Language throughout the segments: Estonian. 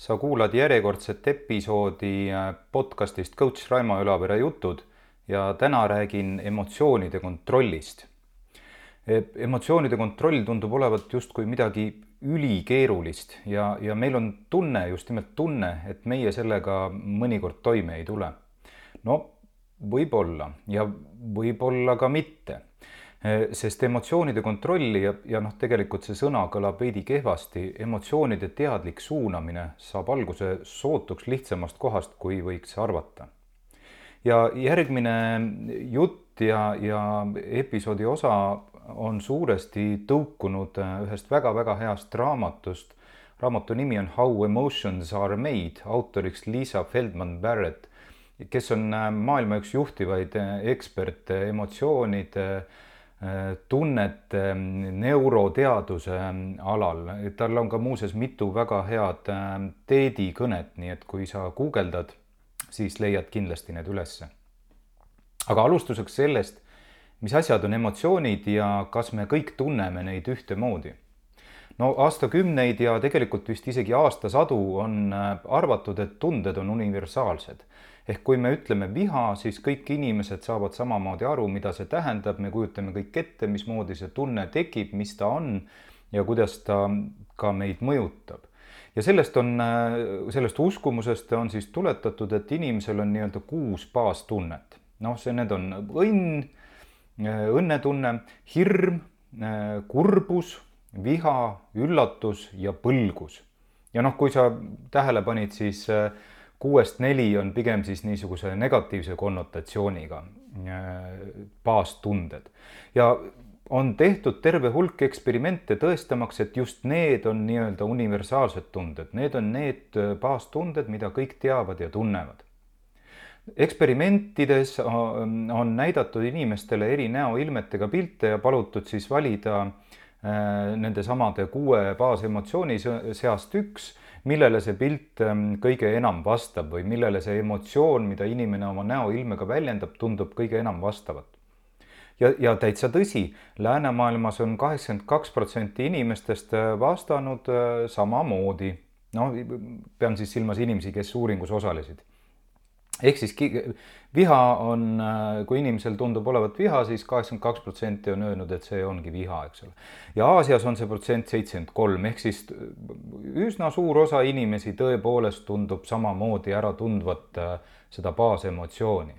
sa kuulad järjekordset episoodi äh, podcastist Coach Raimo Ülavere jutud ja täna räägin emotsioonide kontrollist. E, emotsioonide kontroll tundub olevat justkui midagi ülikeerulist ja, ja meil on tunne, just nimelt tunne, et meie sellega mõnikord toime ei tule. no võib-olla ja võib-olla ka mitte sest emotsioonide kontrolli ja, ja noh, tegelikult see sõna kõlab veidi kehvasti, emotsioonide teadlik suunamine saab alguse sootuks lihtsamast kohast, kui võiks arvata. ja järgmine jutt ja, ja episoodi osa on suuresti tõukunud eh, ühest väga-väga heast raamatust. raamatu nimi on How emotions are made, autoriks Liisa Feldman Barrett, kes on eh, maailma üks juhtivaid eksperte emotsioonide tunnete neuroteaduse alal, tal on ka muuseas mitu väga head ähm, teedikõnet, nii et kui sa guugeldad, siis leiad kindlasti need ülesse. aga alustuseks sellest, mis asjad on emotsioonid ja kas me kõik tunneme neid ühtemoodi? No aastakümneid ja tegelikult vist isegi aastasadu on äh, arvatud, et tunded on universaalsed ehk kui me ütleme viha, siis kõik inimesed saavad samamoodi aru, mida see tähendab, me kujutame kõik ette, mismoodi see tunne tekib, mis ta on ja kuidas ta ka meid mõjutab. ja sellest on, sellest uskumusest on siis tuletatud, et inimesel on nii-öelda kuus baastunnet. noh, see, need on õnn, õnnetunne, hirm, kurbus, viha, üllatus ja põlgus. ja noh, kui sa tähele panid, siis äh, kuuest neli on pigem siis niisuguse negatiivse konnotatsiooniga äh, baastunded ja on tehtud terve hulk eksperimente tõestamaks, et just need on nii-öelda universaalsed tunded, need on need äh, baastunded, mida kõik teavad ja tunnevad. eksperimentides äh, on näidatud inimestele eri näoilmetega pilte ja palutud siis valida nende samade kuue baasemotsiooni seast üks millele see pilt ähm, kõige enam vastab või millele see emotsioon, mida inimene oma näoilmega väljendab, tundub kõige enam vastavat. ja, ja täitsa tõsi, läänemaailmas on kaheksakümmend kaks protsenti inimestest äh, vastanud äh, samamoodi. no pean siis silmas inimesi, kes uuringus osalesid ehk siis viha on, äh, kui inimesel tundub olevat viha siis, siis kaheksakümmend kaks protsenti on öelnud, et see ongi viha, eks ole. ja Aasias on see protsent seitsekümmend kolm ehk siis üsna suur osa inimesi tõepoolest tundub samamoodi ära tundvat äh, seda baasemotsiooni.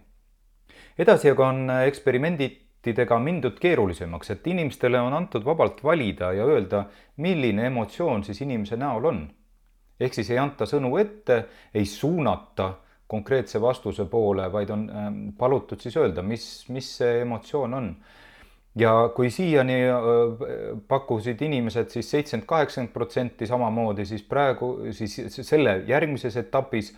edasi aga on äh, eksperimenditidega mindud keerulisemaks, et inimestele on antud vabalt valida ja öelda, milline emotsioon siis inimese näol on. ehk siis ei anta sõnu ette, ei suunata konkreetse vastuse poole, vaid on ähm, palutud siis öelda, mis, mis see emotsioon on. ja kui siiani äh, pakkusid inimesed siis seitsekümmend, kaheksakümmend protsenti samamoodi, siis praegu siis selle järgmises etapis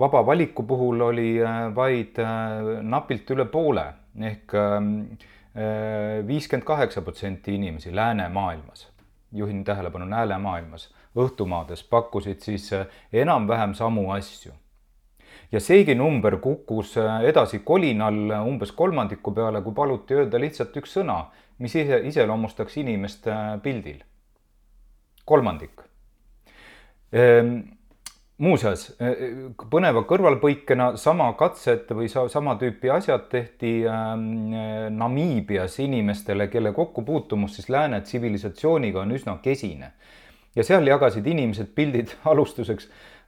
vaba valiku puhul oli äh, vaid äh, napilt üle poole ehk ähm, viiskümmend kaheksa protsenti inimesi läänemaailmas, juhin tähelepanu, läänemaailmas, õhtumaades pakkusid siis enam-vähem samu asju ja seegi number kukkus äh, edasi kolinal umbes kolmandiku peale, kui paluti öelda lihtsalt üks sõna, mis ise, iseloomustaks inimest äh, pildil. kolmandik. Ehm, muuseas, äh, põneva kõrvalpõikena sama katset või sama tüüpi asjad tehti ähm, Namiibias inimestele, kelle kokkupuutumus siis lääne tsivilisatsiooniga on üsna kesine. ja seal jagasid inimesed pildid alustuseks Äh,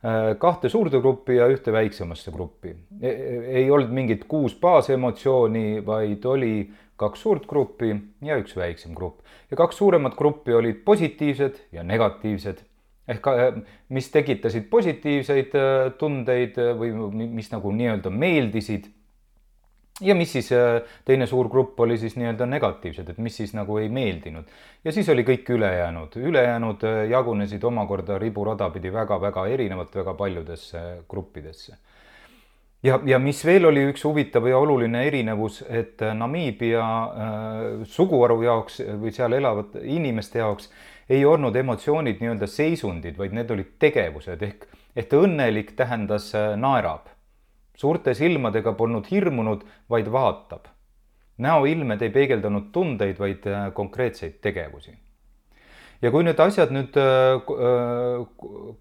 kahte suurde gruppi ja ühte väiksemasse gruppi. E, e, ei olnud mingit kuus baasemotsiooni, vaid oli kaks suurt gruppi ja üks väiksem grupp. ja kaks suuremat gruppi olid positiivsed ja negatiivsed ehk äh, mis tekitasid positiivseid äh, tundeid või mis nagu nii-öelda meeldisid ja mis siis äh, teine suur grupp oli siis nii-öelda negatiivsed, et mis siis nagu ei meeldinud. ja siis oli kõik ülejäänud, ülejäänud äh, jagunesid omakorda riburada pidi väga-väga erinevalt väga paljudesse gruppidesse. ja, ja mis veel oli üks huvitav ja oluline erinevus, et äh, Namiibia äh, suguharu jaoks või seal elavate inimeste jaoks ei olnud emotsioonid nii-öelda seisundid, vaid need olid tegevused ehk, ehk õnnelik tähendas naerab suurte silmadega polnud hirmunud, vaid vaatab. näoilmed ei peegeldanud tundeid, vaid äh, konkreetseid tegevusi. ja kui need asjad nüüd äh, äh,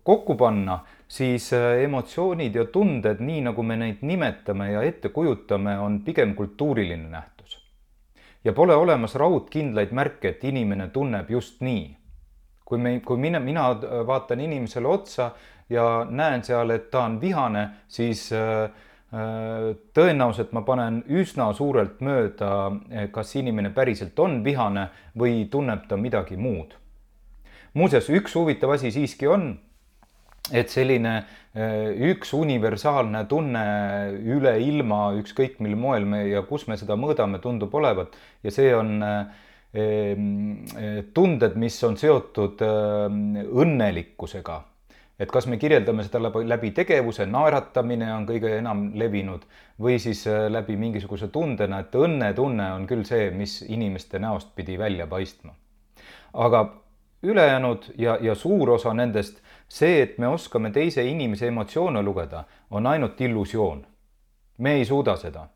kokku panna, siis emotsioonid ja tunded, nii nagu me neid nimetame ja ette kujutame, on pigem kultuuriline nähtus. ja pole olemas raudkindlaid märke, et inimene tunneb just nii. kui me, kui mina, mina vaatan inimesele otsa ja näen seal, et ta on vihane, siis äh, tõenäoliselt ma panen üsna suurelt mööda, kas inimene päriselt on vihane või tunneb ta midagi muud. muuseas, üks huvitav asi siiski on, et selline äh, üks universaalne tunne üle ilma, ükskõik mil moel me ja kus me seda mõõdame, tundub olevat ja see on äh, äh, tunded, mis on seotud õnnelikkusega et kas me kirjeldame seda läbi, tegevuse, naeratamine on kõige enam levinud või siis äh, läbi mingisuguse tundena, et õnnetunne on küll see, mis inimeste näost pidi välja paistma. aga ülejäänud ja, ja suur osa nendest, see, et me oskame teise inimese emotsioone lugeda, on ainult illusioon. me ei suuda seda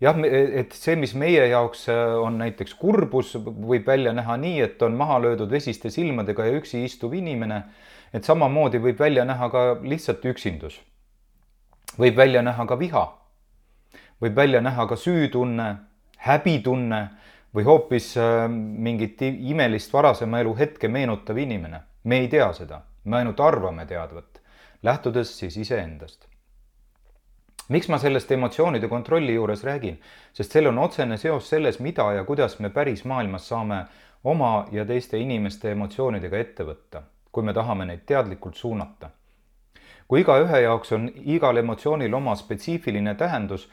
jah, et see, mis meie jaoks äh, on näiteks kurbus, võib välja näha nii, et on maha löödud vesiste silmadega ja üksi istuv inimene et samamoodi võib välja näha ka lihtsalt üksindus. võib välja näha ka viha. võib välja näha ka süütunne, häbitunne või hoopis äh, mingit imelist varasema elu hetke meenutav inimene. me ei tea seda, me ainult arvame teadvat, lähtudes siis iseendast miks ma sellest emotsioonide kontrolli juures räägin, sest sellel on otsene seos selles, mida ja kuidas me päris maailmas saame oma ja teiste inimeste emotsioonidega ette võtta kui me tahame neid teadlikult suunata. kui igaühe jaoks on igal emotsioonil oma spetsiifiline tähendus,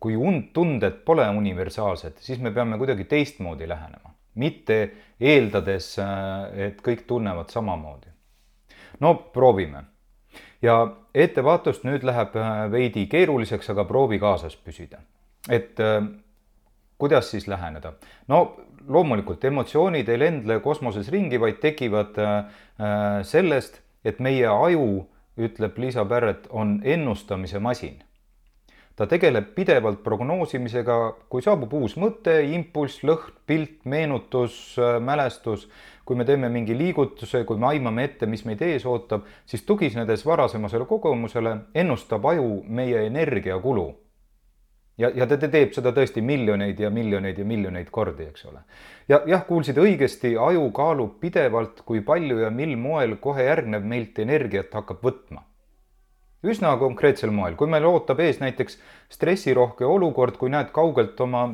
kui und-, tunded pole universaalsed, siis me peame kuidagi teistmoodi lähenema, mitte eeldades, et kõik tunnevad samamoodi. no proovime. ja ettevaatust nüüd läheb veidi keeruliseks, aga proovi kaasas püsida. et kuidas siis läheneda? no loomulikult emotsioonid ei lendle kosmoses ringi, vaid tekivad äh, sellest, et meie aju, ütleb Liisa Pärret, on ennustamise masin. ta tegeleb pidevalt prognoosimisega, kui saabub uus mõte, impulss, lõhn, pilt, meenutus, äh, mälestus, kui me teeme mingi liigutuse, kui me aimame ette, mis meid ees ootab, siis tuginedes varasemasele kogemusele, ennustab aju meie energiakulu ja, ja ta teeb seda tõesti miljoneid ja miljoneid ja miljoneid kordi, eks ole. ja jah, kuulsid õigesti, aju kaalub pidevalt, kui palju ja mil moel kohe järgnev meilt energiat hakkab võtma. üsna konkreetsel moel, kui meil ootab ees näiteks stressirohke olukord, kui näed kaugelt oma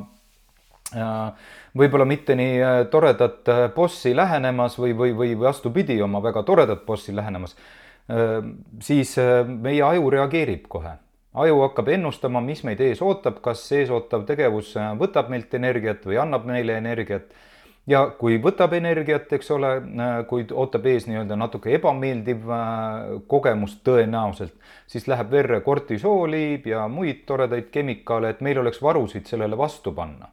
äh, võib-olla mitte nii äh, toredat äh, bossi lähenemas või, või, või vastupidi, oma väga toredat bossi lähenemas, siis meie aju reageerib kohe aju hakkab ennustama, mis meid ees ootab, kas ees ootav tegevus äh, võtab meilt energiat või annab meile energiat. ja kui võtab energiat, eks ole, äh, kui ootab ees nii-öelda natuke ebameeldiv äh, kogemus tõenäoliselt, siis läheb verre kortisooli ja muid toredaid kemikaale, et meil oleks varusid sellele vastu panna.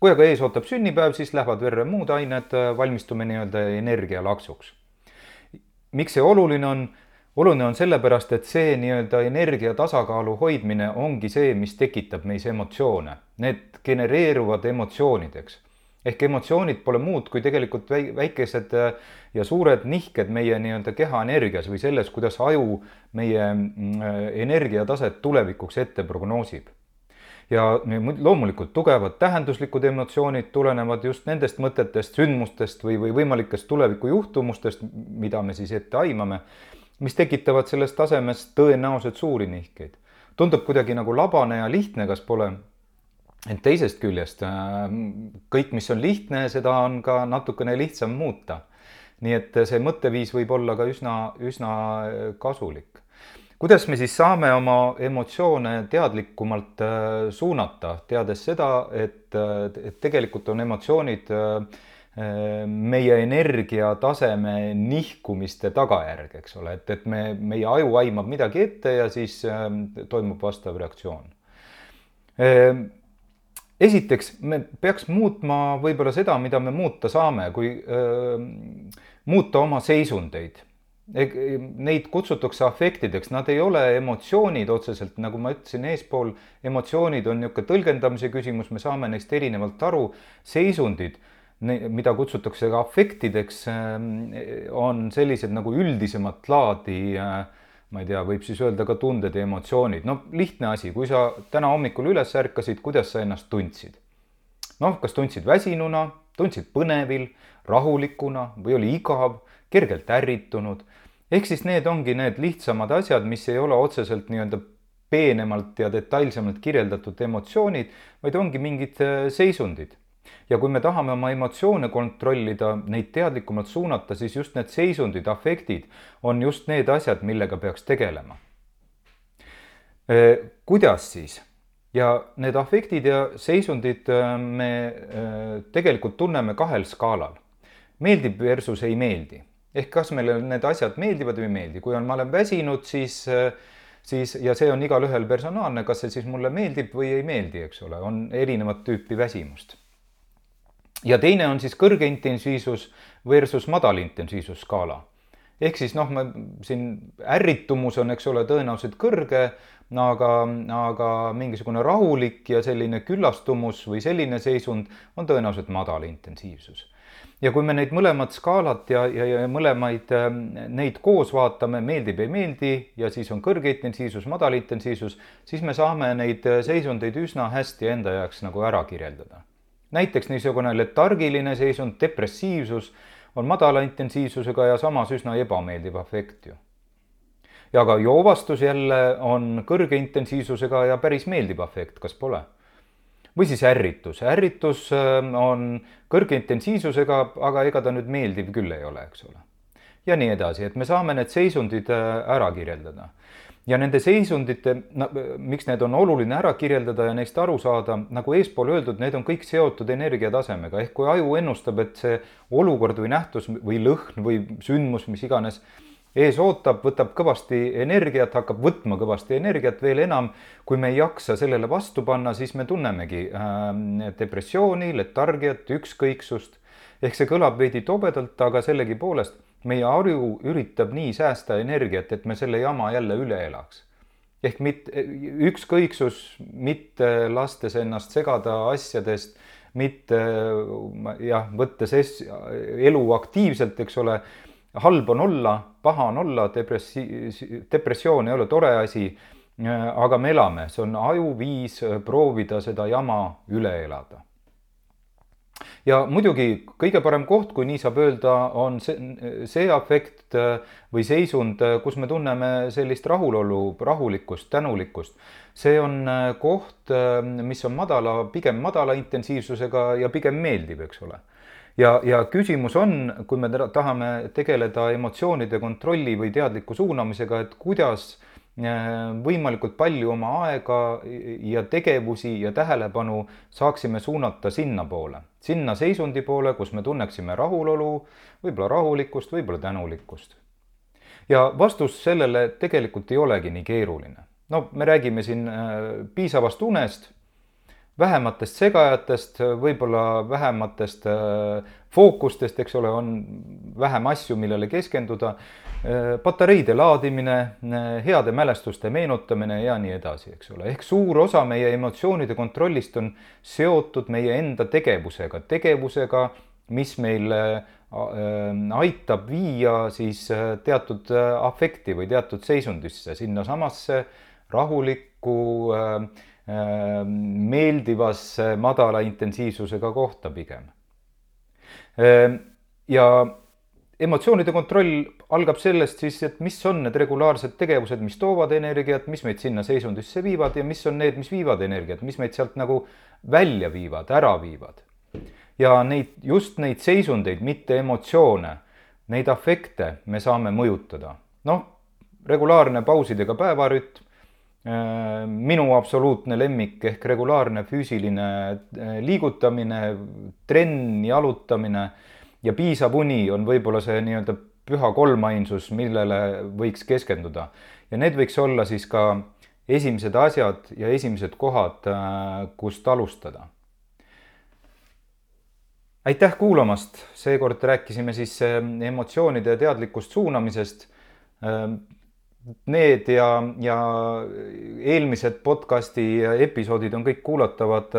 kui aga ees ootab sünnipäev, siis lähevad verre muud ained, valmistume nii-öelda energialaksuks. miks see oluline on? Oluline on sellepärast, et see nii-öelda energia tasakaalu hoidmine ongi see, mis tekitab meis emotsioone. Need genereeruvad emotsioonideks. ehk emotsioonid pole muud kui tegelikult väikesed äh, ja suured nihked meie nii-öelda keha energias või selles, kuidas aju meie mm, äh, energiataset tulevikuks ette prognoosib ja loomulikult tugevad tähenduslikud emotsioonid tulenevad just nendest mõtetest, sündmustest või, või võimalikest tulevikujuhtumustest, mida me siis ette aimame mis tekitavad sellest tasemest tõenäoliselt suuri nihkeid. tundub kuidagi nagu labane ja lihtne, kas pole? ent teisest küljest äh, kõik, mis on lihtne, seda on ka natukene lihtsam muuta. nii et see mõtteviis võib olla ka üsna, üsna äh, kasulik. kuidas me siis saame oma emotsioone teadlikumalt äh, suunata, teades seda, et, et tegelikult on emotsioonid äh, meie energiataseme nihkumiste tagajärg, eks ole, et, et me, meie aju aimab midagi ette ja siis äh, toimub vastav reaktsioon äh,. esiteks, me peaks muutma võib-olla seda, mida me muuta saame, kui muuta oma seisundeid. Neid kutsutakse afektideks, nad ei ole emotsioonid otseselt, nagu ma ütlesin eespool, emotsioonid on niisugune tõlgendamise küsimus, me saame neist erinevalt aru, seisundid mida kutsutakse ka afektideks, ähm, on sellised nagu üldisemat laadi äh, ma ei tea, võib siis öelda ka tunded ja emotsioonid, no lihtne asi, kui sa täna hommikul üles ärkasid, kuidas sa ennast tundsid? noh, kas tundsid väsinuna, tundsid põnevil, rahulikuna või oli igav, kergelt ärritunud. ehk siis need ongi need lihtsamad asjad, mis ei ole otseselt nii-öelda peenemalt ja detailsemalt kirjeldatud emotsioonid, vaid ongi mingid äh, seisundid ja kui me tahame oma emotsioone kontrollida, neid teadlikumalt suunata, siis just need seisundid, afektid on just need asjad, millega peaks tegelema. kuidas siis? ja need afektid ja seisundid me tegelikult tunneme kahel skaalal. meeldib versus ei meeldi. ehk kas meile need asjad meeldivad või ei meeldi, kui on, ma olen väsinud, siis siis, ja see on igalühel personaalne, kas see siis mulle meeldib või ei meeldi, eks ole, on erinevat tüüpi väsimust ja teine on siis kõrge intensiivsus versus madal intensiivsus skaala. ehk siis noh, ma siin ärritumus on, eks ole, tõenäoliselt kõrge, aga, aga mingisugune rahulik ja selline küllastumus või selline seisund on tõenäoliselt madal intensiivsus ja kui me neid mõlemat skaalat ja, ja, ja mõlemaid neid koos vaatame, meeldib, ei meeldi ja siis on kõrge intensiivsus, madal intensiivsus, siis me saame neid seisundeid üsna hästi enda jaoks nagu ära kirjeldada näiteks niisugune letargiline seisund, depressiivsus on madala intensiivsusega ja samas üsna ebameeldiv afekt ju. ja ka joovastus jälle on kõrge intensiivsusega ja päris meeldiv afekt, kas pole? või siis ärritus, ärritus ähm, on kõrge intensiivsusega, aga ega ta nüüd meeldiv küll ei ole, eks ole. ja nii edasi, et me saame need seisundid äh, ära kirjeldada ja nende seisundite, miks need on oluline ära kirjeldada ja neist aru saada, nagu eespool öeldud, need on kõik seotud energiatasemega, ehk kui aju ennustab, et see olukord või nähtus või lõhn või sündmus, mis iganes, ees ootab, võtab kõvasti energiat, hakkab võtma kõvasti energiat, veel enam, kui me ei jaksa sellele vastu panna, siis me tunnemegi äh, depressiooni, letargiat, ükskõiksust. ehk see kõlab veidi tobedalt, aga sellegipoolest meie aju üritab nii säästa energiat, et me selle jama jälle üle elaks. ehk mitte, ükskõiksus, mitte lastes ennast segada asjadest, mitte jah, võttes es, elu aktiivselt, eks ole, halb on olla, paha on olla, depressi-, depressioon ei ole tore asi, aga me elame, see on ajuviis proovida seda jama üle elada ja muidugi kõige parem koht, kui nii saab öelda, on see, see afekt äh, või seisund, äh, kus me tunneme sellist rahulolu, rahulikkust, tänulikkust. see on äh, koht, mis on madala, pigem madala intensiivsusega ja pigem meeldiv, eks ole ja, ja küsimus on, kui me tahame tegeleda emotsioonide kontrolli või teadliku suunamisega, et kuidas võimalikult palju oma aega ja tegevusi ja tähelepanu saaksime suunata sinnapoole, sinna seisundi poole, kus me tunneksime rahulolu, võib-olla rahulikkust, võib-olla tänulikkust. ja vastus sellele tegelikult ei olegi nii keeruline. no me räägime siin äh, piisavast unest, vähematest segajatest, võib-olla vähematest äh, fookustest, eks ole, on vähem asju, millele keskenduda Äh, patareide laadimine, äh, heade mälestuste meenutamine ja nii edasi, eks ole, ehk suur osa meie emotsioonide kontrollist on seotud meie enda tegevusega, tegevusega, mis meil äh, aitab viia siis teatud afekti või teatud seisundisse, sinnasamasse rahulikku, meeldivasse madala intensiivsusega kohta pigem. ja emotsioonide kontroll algab sellest siis, et mis on need regulaarsed tegevused, mis toovad energiat, mis meid sinna seisundisse viivad ja mis on need, mis viivad energiat, mis meid sealt nagu välja viivad, ära viivad. ja neid, just neid seisundeid, mitte emotsioone, neid afekte me saame mõjutada. noh, regulaarne pausidega päevarütm, minu absoluutne lemmik ehk regulaarne füüsiline äh, liigutamine, trenn, jalutamine ja piisav uni on võib-olla see nii-öelda püha kolmainsus, millele võiks keskenduda. ja need võiks olla siis ka esimesed asjad ja esimesed kohad, äh, kust alustada. aitäh kuulamast, seekord rääkisime siis äh, emotsioonide ja teadlikkust suunamisest. Äh, need ja, ja eelmised podcasti episoodid on kõik kuulatavad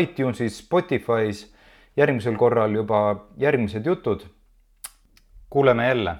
iTunesis, Spotify's järgmisel korral juba järgmised jutud. kuuleme jälle